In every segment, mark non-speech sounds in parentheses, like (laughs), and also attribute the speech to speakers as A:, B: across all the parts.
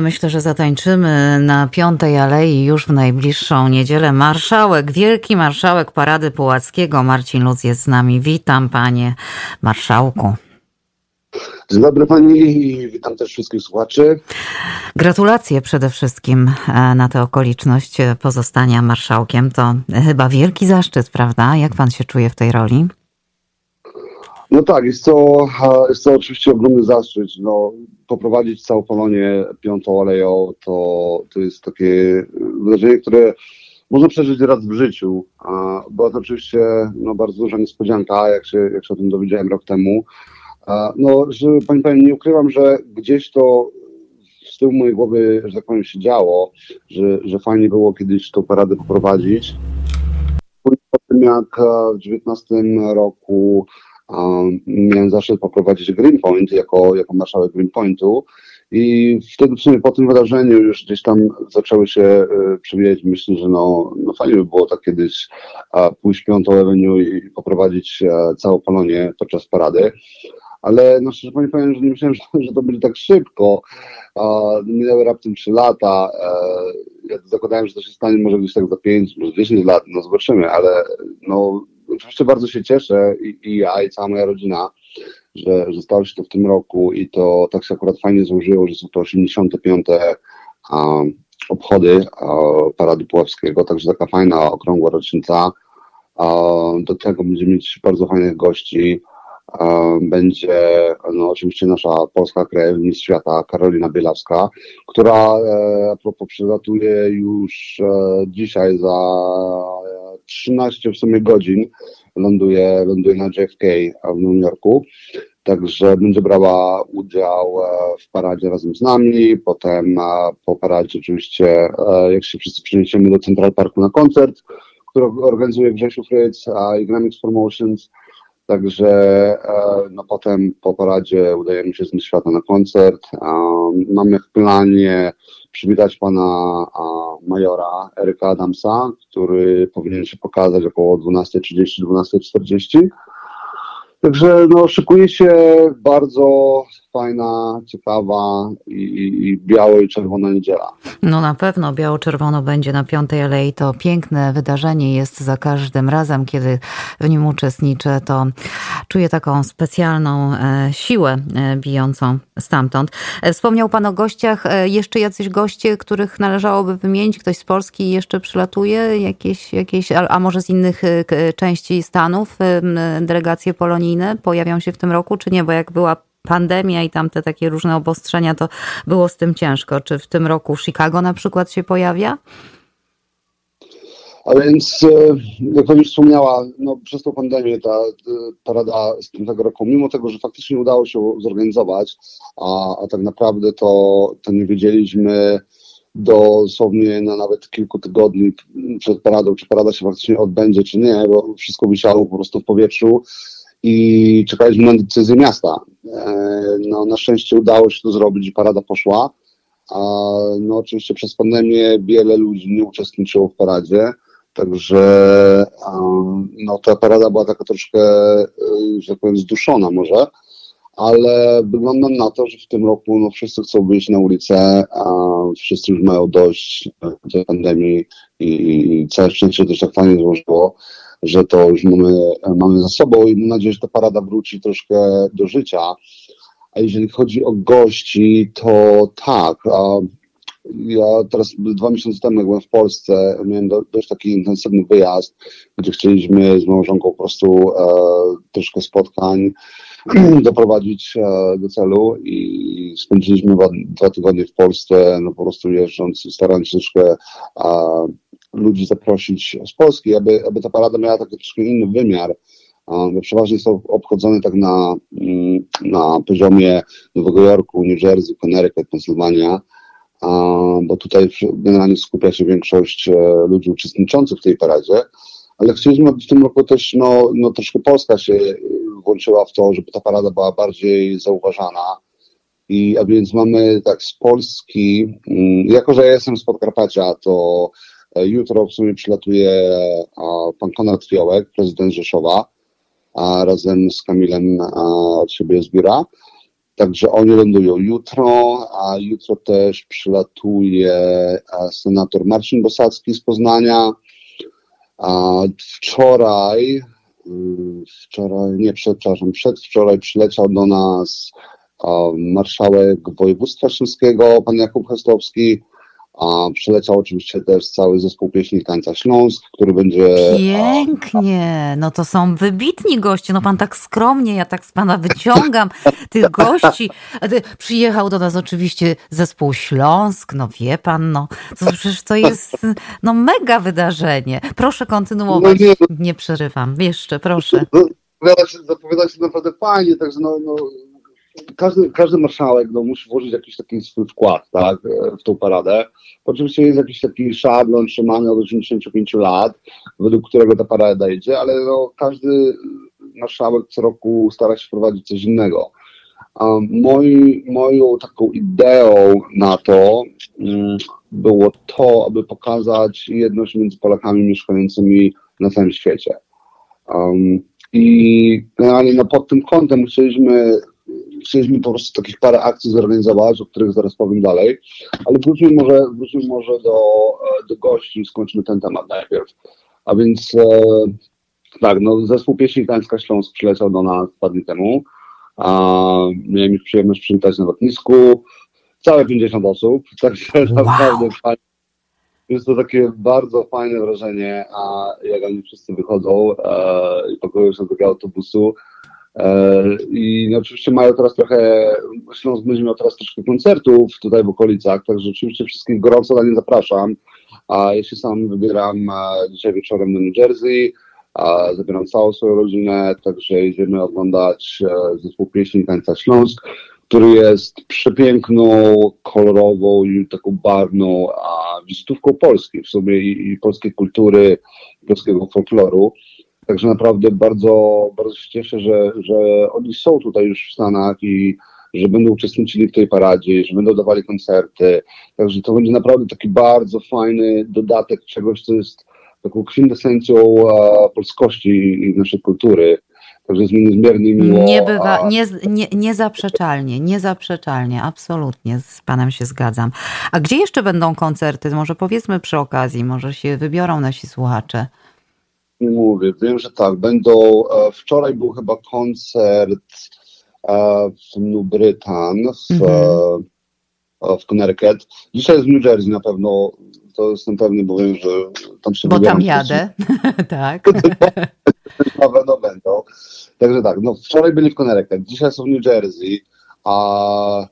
A: Myślę, że zatańczymy na Piątej Alei już w najbliższą niedzielę. Marszałek, wielki marszałek Parady Pułackiego, Marcin Luz jest z nami. Witam panie marszałku.
B: Dzień dobry pani i witam też wszystkich słuchaczy.
A: Gratulacje przede wszystkim e, na tę okoliczność pozostania marszałkiem. To chyba wielki zaszczyt, prawda? Jak pan się czuje w tej roli?
B: No tak, jest to, jest to oczywiście ogromny zaszczyt. No, poprowadzić całą Polonię piątą aleją to, to jest takie wydarzenie, które można przeżyć raz w życiu. Była to oczywiście no, bardzo duża niespodzianka, jak się, jak się o tym dowiedziałem rok temu. No, że pani powiem, nie ukrywam, że gdzieś to z tyłu mojej głowy, że tak powiem, się działo, że, że fajnie było kiedyś tą paradę poprowadzić. Po tym jak w 19 roku miałem zaszczyt poprowadzić Greenpoint jako, jako marszałek Greenpointu i wtedy w sumie po tym wydarzeniu już gdzieś tam zaczęły się e, przewijać myśli, że no, no fajnie by było tak kiedyś pójść piątą Avenue i poprowadzić e, całą Polonię podczas parady ale no szczerze powiem, że nie myślałem, że, że to będzie tak szybko. minęły raptem 3 lata. E, ja zakładałem, że to się stanie może gdzieś tak za 5, może 10 lat, no zobaczymy, ale no oczywiście bardzo się cieszę i, i ja, i cała moja rodzina, że, że stało się to w tym roku i to tak się akurat fajnie złożyło, że są to 85. A, obchody a, Parady Puławskiego, także taka fajna, okrągła rocznica. Do tego będziemy mieć bardzo fajnych gości. Będzie no, oczywiście nasza polska krajownik świata Karolina Bielawska, która e, a propos przylatuje już e, dzisiaj za 13 w sumie godzin ląduje, ląduje na JFK w Nowym Jorku. Także będzie brała udział e, w paradzie razem z nami. Potem po paradzie oczywiście, e, jak się wszyscy przeniesiemy do Central Parku na koncert, który organizuje Grzesiu Fritz i Gramix Promotions. Także e, no potem po paradzie udajemy się z świata na koncert. Mamy w planie przywitać pana majora Eryka Adamsa, który powinien się pokazać około 12.30, 12.40. Także no, szykuje się bardzo fajna, ciekawa i, i biało i czerwona niedziela.
A: No na pewno biało-czerwono będzie na Piątej Alei. To piękne wydarzenie jest za każdym razem, kiedy w nim uczestniczę, to czuję taką specjalną e, siłę e, bijącą stamtąd. E, wspomniał Pan o gościach. Jeszcze jacyś goście, których należałoby wymienić? Ktoś z Polski jeszcze przylatuje? Jakieś, jakieś a może z innych części Stanów? Delegacje polonijne pojawią się w tym roku, czy nie? Bo jak była pandemia i tamte takie różne obostrzenia, to było z tym ciężko. Czy w tym roku Chicago na przykład się pojawia?
B: A więc, e, jak pani wspomniała, no, przez tą pandemię ta e, parada z tego roku, mimo tego, że faktycznie udało się zorganizować, a, a tak naprawdę to, to nie wiedzieliśmy dosłownie na nawet kilku tygodni przed paradą, czy parada się faktycznie odbędzie, czy nie, bo wszystko wisiało po prostu w powietrzu i czekaliśmy na decyzję miasta. E, no, na szczęście udało się to zrobić parada poszła. A, no, oczywiście przez pandemię wiele ludzi nie uczestniczyło w paradzie, także no, ta parada była taka troszkę, e, że tak powiem, zduszona może, ale wygląda na to, że w tym roku no, wszyscy chcą wyjść na ulicę, wszyscy już mają dość tej pandemii i, i całe szczęście też tak fajnie złożyło, że to już mamy, mamy za sobą i mam nadzieję, że ta parada wróci troszkę do życia. A jeżeli chodzi o gości, to tak. Ja teraz dwa miesiące temu, jak byłem w Polsce, miałem dość taki intensywny wyjazd, gdzie chcieliśmy z małżonką po prostu e, troszkę spotkań (clears throat) doprowadzić e, do celu i spędziliśmy dwa, dwa, tygodnie w Polsce, no po prostu jeżdżąc, starając się troszkę e, ludzi zaprosić z Polski, aby, aby ta parada miała taki troszkę inny wymiar. Bo przeważnie są obchodzone tak na, mm, na poziomie Nowego Jorku, New Jersey, Connecticut, Pensylwania, bo tutaj generalnie skupia się większość e, ludzi uczestniczących w tej paradzie, ale chcieliśmy w tym roku też, no, no troszkę Polska się włączyła w to, żeby ta parada była bardziej zauważana. I a więc mamy tak z Polski, mm, jako że ja jestem z Podkarpacia, to E, jutro w sumie przylatuje pan Konrad Fiołek, prezydent Rzeszowa, razem z Kamilem od siebie z biura. Także oni lądują jutro, a jutro też przylatuje senator Marcin Bosacki z Poznania. Wczoraj, wczoraj, nie, przepraszam, przedwczoraj przyleciał do nas marszałek województwa śląskiego, pan Jakub Hestowski, a przyleciał oczywiście też cały zespół pieśni Tańca Śląsk, który będzie...
A: Pięknie, no to są wybitni goście, no pan tak skromnie, ja tak z pana wyciągam tych gości. Przyjechał do nas oczywiście zespół Śląsk, no wie pan, no to przecież to jest no mega wydarzenie. Proszę kontynuować, no nie, no, nie przerywam, jeszcze proszę.
B: No, zapowiada się, zapowiada się naprawdę fajnie, także no, no każdy, każdy marszałek no, musi włożyć jakiś taki swój wkład tak, w tą paradę. Oczywiście jest jakiś taki szablon trzymany od 85 lat, według którego ta parada idzie, ale no, każdy marszałek co roku stara się wprowadzić coś innego. Moi, moją taką ideą na to um, było to, aby pokazać jedność między Polakami mieszkającymi na całym świecie. Um, I generalnie no, pod tym kątem chcieliśmy chcieliśmy po prostu takich parę akcji zorganizować, o których zaraz powiem dalej, ale wróćmy może, wróćmy może do, e, do gości i skończmy ten temat najpierw. A więc e, tak, no zespół pieśni Gdańska Śląsk przyleciał do nas dwa dni temu. A, miałem już przyjemność przywitać na lotnisku. Całe 50 osób, (laughs) także wow. naprawdę fajnie. Jest to takie bardzo fajne wrażenie, a jak oni wszyscy wychodzą e, i pakują się do tego autobusu, I no, oczywiście mają teraz trochę, Śląsk będzie miał teraz troszkę koncertów tutaj w okolicach, także oczywiście wszystkich gorąco na nie zapraszam. A się sam wybieram e, dzisiaj wieczorem do New Jersey, a zabieram całą swoją rodzinę, także jedziemy oglądać e, zespół pieśni Tańca Śląsk, który jest przepiękną, kolorową i taką barwną a wizytówką Polski w sobie i, i polskiej kultury, polskiego folkloru. Także naprawdę bardzo, bardzo się cieszę, że, że oni są tutaj już w Stanach i że będą uczestniczyli w tej paradzie, że będą dawali koncerty. Także to będzie naprawdę taki bardzo fajny dodatek czegoś, co jest taką kwintesencją polskości i naszej kultury. Także jest mi niezmiernie miło.
A: Nie bywa, nie, nie, niezaprzeczalnie, niezaprzeczalnie, absolutnie z panem się zgadzam. A gdzie jeszcze będą koncerty? Może powiedzmy przy okazji, może się wybiorą nasi słuchacze
B: nie mówię. Wiem, że tak. Będą. E, wczoraj był chyba koncert e, w New Britain, w, mm-hmm. w Connecticut. Dzisiaj jest w New Jersey na pewno. To jestem pewny, bo wiem, że tam się
A: Bo tam jadę, (laughs) tak. (laughs)
B: na pewno będą. Także tak, no wczoraj byli w Connecticut, dzisiaj są w New Jersey, a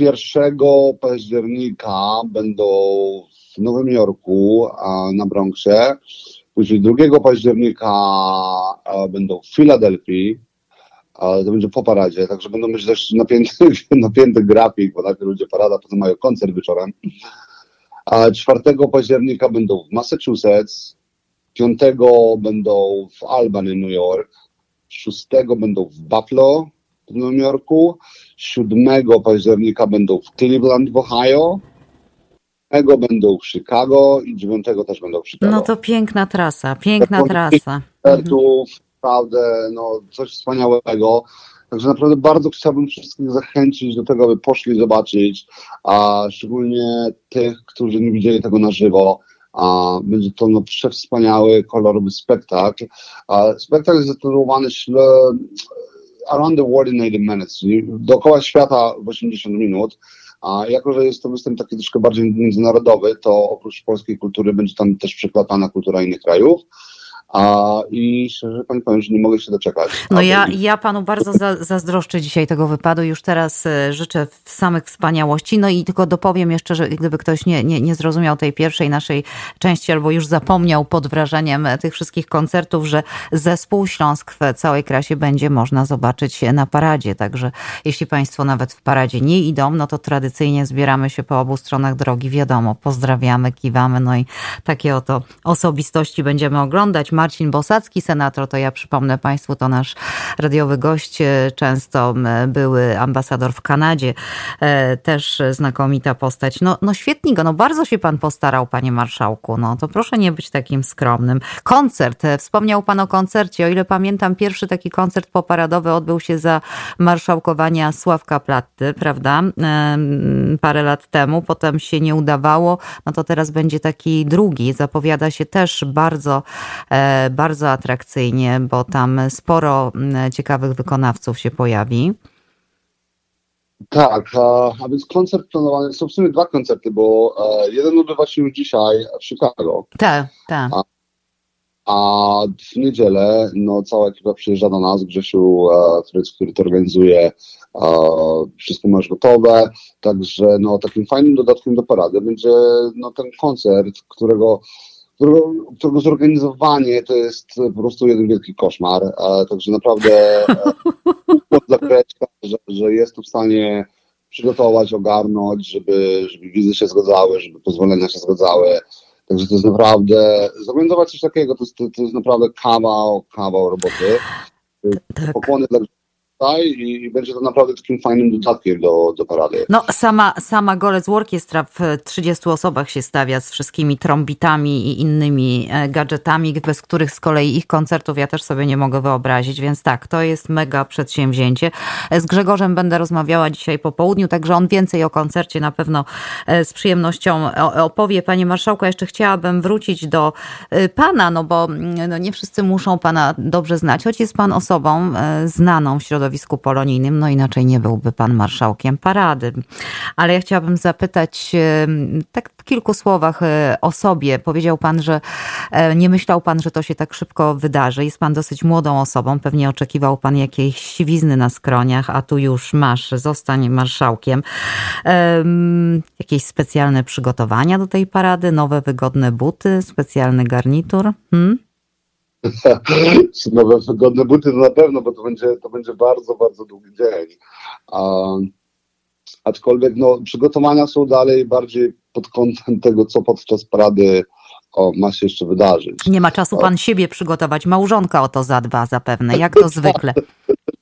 B: 1 października będą w Nowym Jorku, a na Bronxie. Później 2 października będą w Filadelfii, to będzie po paradzie, także będą mieć też napięty, (laughs) napięty grafik, bo najpierw ludzie parada, potem mają koncert wieczorem. A 4 października będą w Massachusetts, 5 będą w Albany, New York, 6 będą w Buffalo w Nowym Jorku, 7 października będą w Cleveland w Ohio, będą w Chicago i 9 też będą w Chicago.
A: No to piękna trasa, piękna tak, trasa. Koncertów,
B: naprawdę, no coś wspaniałego. Także naprawdę bardzo chciałbym wszystkich zachęcić do tego, aby poszli zobaczyć, a szczególnie tych, którzy nie widzieli tego na żywo. A będzie to no, przewspaniały, kolorowy spektakl. A spektakl jest zatytułowany Around the World in 80 Minutes, czyli dookoła świata w 80 minut. A jako, że jest to występ taki troszkę bardziej międzynarodowy, to oprócz polskiej kultury będzie tam też przeplatana kultura innych krajów. A, I szczerze pani powiem, że nie mogę się doczekać.
A: No ja, ja panu bardzo za, zazdroszczę dzisiaj tego wypadu. Już teraz e, życzę samych wspaniałości. No i tylko dopowiem jeszcze, że gdyby ktoś nie, nie, nie zrozumiał tej pierwszej naszej części albo już zapomniał pod wrażeniem tych wszystkich koncertów, że zespół Śląsk w całej krasie będzie można zobaczyć na paradzie. Także jeśli państwo nawet w paradzie nie idą, no to tradycyjnie zbieramy się po obu stronach drogi. Wiadomo, pozdrawiamy, kiwamy. No i takie oto osobistości będziemy oglądać. Marcin Bosacki, senator, to ja przypomnę Państwu, to nasz radiowy gość, często były ambasador w Kanadzie, też znakomita postać. No, no świetnie go, no bardzo się Pan postarał, Panie Marszałku, no to proszę nie być takim skromnym. Koncert, wspomniał Pan o koncercie, o ile pamiętam, pierwszy taki koncert poparadowy odbył się za marszałkowania Sławka Platty, prawda, parę lat temu, potem się nie udawało, no to teraz będzie taki drugi, zapowiada się też bardzo, e, bardzo atrakcyjnie, bo tam sporo ciekawych wykonawców się pojawi.
B: Tak, a, a więc koncert planowany, są w sumie dwa koncerty, bo e, jeden odbywa się już dzisiaj w Chicago.
A: Tak, tak.
B: A w niedzielę no, cała ekipa przyjeżdża do nas, Grzesiu, który, który to organizuje, wszystko masz gotowe, także no, takim fajnym dodatkiem do parady będzie no, ten koncert, którego którego, którego zorganizowanie to jest po prostu jeden wielki koszmar. Także naprawdę (laughs) zakreśla, że, że jest tu w stanie przygotować, ogarnąć, żeby, żeby wizy się zgadzały, żeby pozwolenia się zgadzały. Także to jest naprawdę, zorganizować coś takiego, to jest, to, to jest naprawdę kawał, kawał roboty. Tak. Pokłony dla tutaj i, będzie to naprawdę takim fajnym dodatkiem do, do parady.
A: No sama, sama Golec Orkiestra w 30 osobach się stawia z wszystkimi trombitami i innymi e, gadżetami, bez których z kolei ich koncertów ja też sobie nie mogę wyobrazić, więc tak, to jest mega przedsięwzięcie. E, z Grzegorzem będę rozmawiała dzisiaj po południu, także on więcej o koncercie na pewno e, z przyjemnością opowie. Panie Marszałku, jeszcze chciałabym wrócić do Pana, no bo mm, no nie wszyscy muszą Pana dobrze znać, choć jest Pan osobą znaną w środowisku polonijnym, no inaczej nie byłby pan marszałkiem parady. Ale ja chciałabym zapytać tak w kilku słowach e, o sobie. Powiedział pan, że e, nie myślał pan, że to się tak szybko wydarzy. Jest pan dosyć młodą osobą, pewnie oczekiwał pan jakiejś siwizny na skroniach, a tu już masz, zostań marszałkiem. Jakieś specjalne przygotowania do tej parady, nowe wygodne buty, specjalny garnitur? Hmm? (laughs)
B: nowe wygodne buty to na pewno, bo to będzie, to będzie bardzo, bardzo długi dzień. Um, aczkolwiek no, przygotowania są dalej bardziej pod kątem tego, co podczas parady o, ma się jeszcze wydarzyć.
A: Nie ma czasu pan siebie przygotować, małżonka o to zadba zapewne, jak to zwykle. (laughs)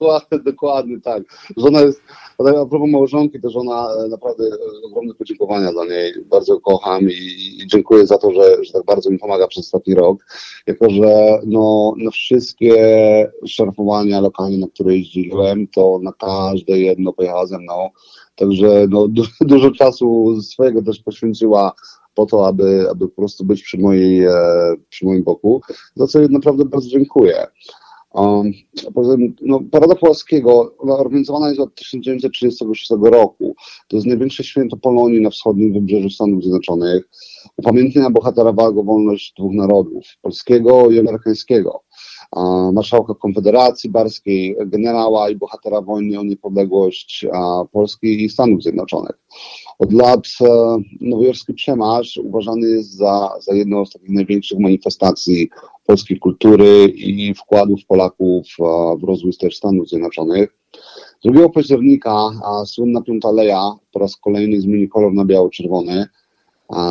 B: dokładnie, dokładnie tak. Żona jest, a propos małżonki, to żona e, naprawdę e, ogromne podziękowania dla niej. Bardzo kocham i, i dziękuję za to, że, że tak bardzo mi pomaga przez ostatni rok. Jako, że no, na wszystkie szarfowania lokalne, na które jeździłem, to na każde jedno pojechała ze mną. Także no, du dużo czasu swojego też poświęciła po to, aby, aby po prostu być przy, mojej, e, przy moim boku, za co naprawdę bardzo dziękuję. Um, no, Parada Płaskiego organizowana jest od 1936 roku. To jest największe święto Polonii na wschodnim wybrzeżu Stanów Zjednoczonych. Upamiętnienia bohatera walk o wolność dwóch narodów, polskiego i amerykańskiego. Marszałka Konfederacji Barskiej, generała i bohatera wojny o niepodległość Polski i Stanów Zjednoczonych. Od lat e, nowojorski przemarsz uważany jest za, za jedną z takich największych manifestacji polskiej kultury i wkładów Polaków w rozwój też Stanów Zjednoczonych. 2 października słynna Piąta Leja po raz kolejny zmieni kolor na biało-czerwony.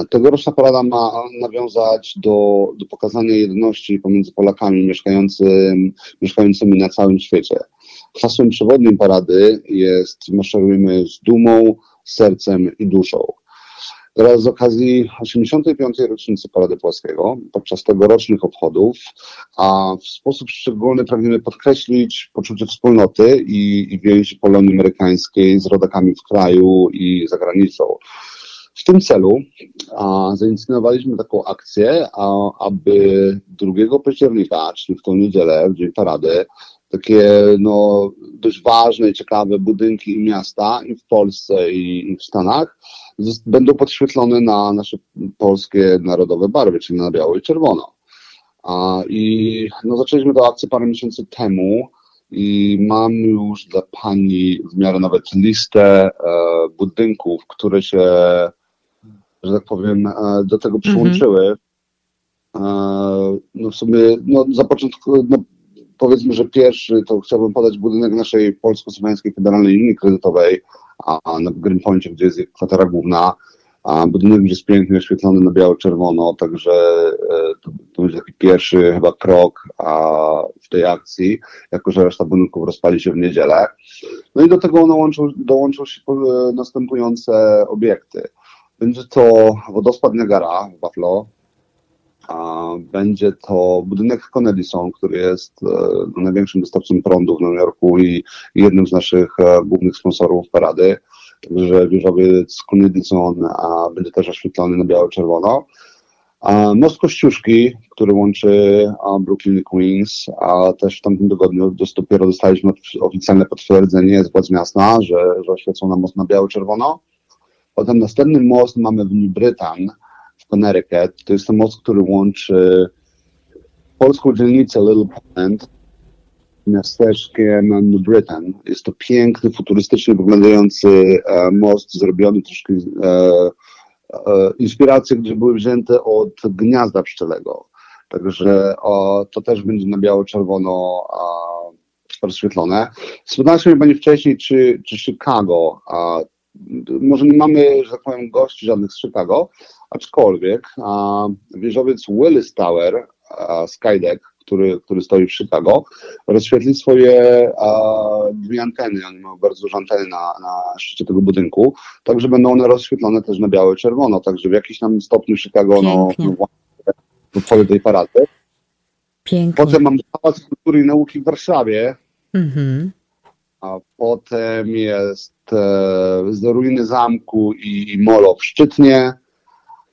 B: Tegoroczna parada ma nawiązać do, do pokazania jedności pomiędzy Polakami mieszkającym, mieszkającymi na całym świecie. Hasłem przewodnim parady jest Maszerujemy z dumą, sercem i duszą. Teraz z okazji 85. rocznicy Parady Płaskiego, podczas tegorocznych obchodów, a w sposób szczególny pragniemy podkreślić poczucie wspólnoty i, i więzi Polonii amerykańskiej z rodakami w kraju i za granicą. W tym celu a, zainicjowaliśmy taką akcję, a, aby 2 października, czyli w tą niedzielę, w dzień parady, takie no, dość ważne i ciekawe budynki i miasta i w Polsce i, i w Stanach będą podświetlone na nasze polskie narodowe barwy, czyli na biało i czerwono. A, I no, zaczęliśmy tę akcję parę miesięcy temu i mam już dla Pani w miarę nawet listę e, budynków, które się, że tak powiem, e, do tego przyłączyły. Mm -hmm. e, no w sumie, no zapoczątku, no, powiedzmy, że pierwszy to chciałbym podać budynek naszej Polsko-Słowiańskiej Federalnej Linii Kredytowej, a na Greenpointie, gdzie jest kwatera główna. A budynek jest pięknie oświetlony na biało-czerwono, także e, to, to będzie taki pierwszy chyba krok a, w tej akcji, jako że reszta budynków rozpali się w niedzielę. No i do tego dołączą, dołączą się e, następujące obiekty. Będzie to wodospad Niagara w Buffalo, będzie to budynek Conedison, który jest e, największym dostawcą prądu w Nowym Jorku i, jednym z naszych e, głównych sponsorów parady. Także wieżowiec Conedison a będzie też oświetlony na biało-czerwono. Most Kościuszki, który łączy Brooklyn i Queens, a też w tamtym tygodniu dopiero dostaliśmy oficjalne potwierdzenie z władz miasta, że, że oświecono most na biało-czerwono. Potem następny most mamy w New Britain, Connecticut. To jest ten most, który łączy polską dzielnicę Little Poland miasteczkiem New Britain. Jest to piękny, futurystycznie wyglądający e, most, zrobiony troszkę e, e, inspiracje, które były wzięte od gniazda pszczelego. Także o, to też będzie na biało-czerwono rozświetlone. Spytaliśmy mnie Pani wcześniej, czy, czy Chicago, a, może nie mamy, że tak powiem, gości żadnych z Chicago, aczkolwiek a, wieżowiec Willis Tower, a, Skydeck, który, który stoi w Chicago, rozświetli swoje a, dwie anteny. Oni mają bardzo duże anteny na, na szczycie tego budynku, także będą one rozświetlone też na biało i czerwono, także w jakimś tam stopniu Chicago no, no, w pole tej parady.
A: Pięknie.
B: Potem mamy Pałac Kultury i Nauki w Warszawie, mhm. A potem jest e, z ruiny zamku i, i molo w Szczytnie,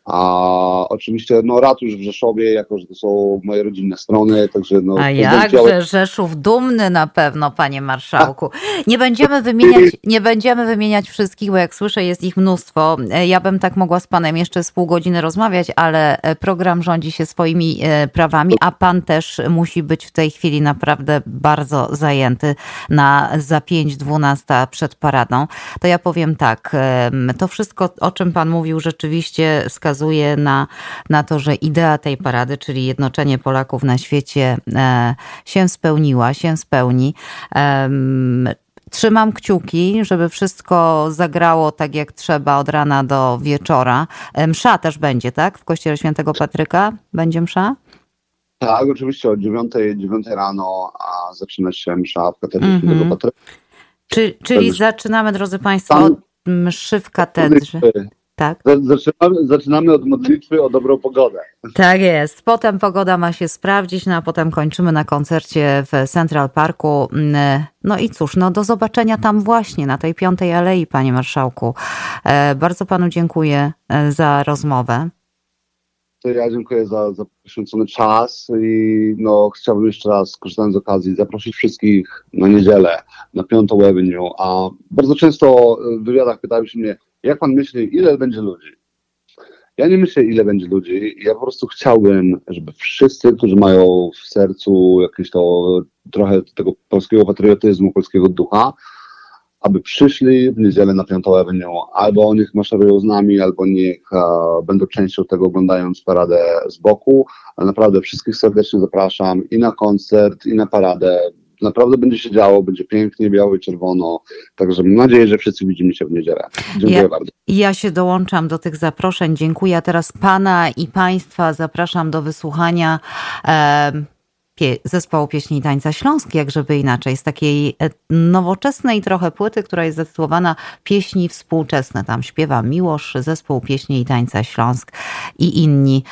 B: a oczywiście no, ratusz w Rzeszowie, jako że to są moje rodzinne strony, także no...
A: A jakże Rzeszów dumny na pewno, panie marszałku. (laughs) Nie będziemy wymieniać, nie będziemy wymieniać wszystkich, bo jak słyszę jest ich mnóstwo. Ja bym tak mogła z panem jeszcze z pół godziny rozmawiać, ale program rządzi się swoimi e, prawami, a pan też musi być w tej chwili naprawdę bardzo zajęty na za 5.12 przed paradą. To ja powiem tak, to wszystko, o czym pan mówił, rzeczywiście wskazuje wskazuje na, na to, że idea tej parady, czyli jednoczenie Polaków na świecie, e, się spełniła, się spełni. Trzymam kciuki, żeby wszystko zagrało tak jak trzeba od rana do wieczora. Msza też będzie, tak? W kościele świętego Patryka będzie msza?
B: Tak, oczywiście o 9, 9 rano a zaczyna się msza w katedrze mm -hmm. Patryka.
A: Czy, czyli zaczynamy, drodzy Państwo, od mszy w katedrze.
B: Tak. Zaczynamy, zaczynamy od modlitwy o dobrą pogodę.
A: Tak jest. Potem pogoda ma się sprawdzić, no a potem kończymy na koncercie w Central Parku. No i cóż, no do zobaczenia tam właśnie, na tej piątej alei, panie marszałku. E, bardzo panu dziękuję e, za rozmowę.
B: To ja dziękuję za, za poświęcony czas i no, chciałbym jeszcze raz, korzystając z okazji, zaprosić wszystkich na niedzielę na Piątą Avenue, a bardzo często w wywiadach pytają się mnie, jak pan myśli, ile będzie ludzi? Ja nie myślę, ile będzie ludzi. Ja po prostu chciałbym, żeby wszyscy, którzy mają w sercu jakieś to trochę tego polskiego patriotyzmu, polskiego ducha, aby przyszli w niedzielę na Piątą Avenue. Albo niech maszerują z nami, albo niech a, będą częścią tego oglądając paradę z boku. Ale naprawdę wszystkich serdecznie zapraszam i na koncert, i na paradę naprawdę będzie się działo, będzie pięknie, biało i czerwono. Także mam nadzieję, że wszyscy widzimy się w niedzielę. Dziękuję
A: ja,
B: bardzo.
A: Ja się dołączam do tych zaproszeń. Dziękuję. A teraz Pana i Państwa zapraszam do wysłuchania. E, pie zespołu pieśni i tańca Śląsk, jak żeby inaczej, z takiej e, nowoczesnej trochę płyty, która jest zatytułowana Pieśni współczesne. Tam śpiewa Miłosz, zespół pieśni i tańca Śląsk i inni.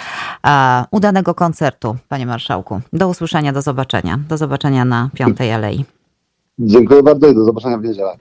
A: udanego koncertu, panie marszałku. Do usłyszenia, do zobaczenia. Do zobaczenia na Piątej Alei.
B: Dziękuję bardzo i do zobaczenia w niedzielę.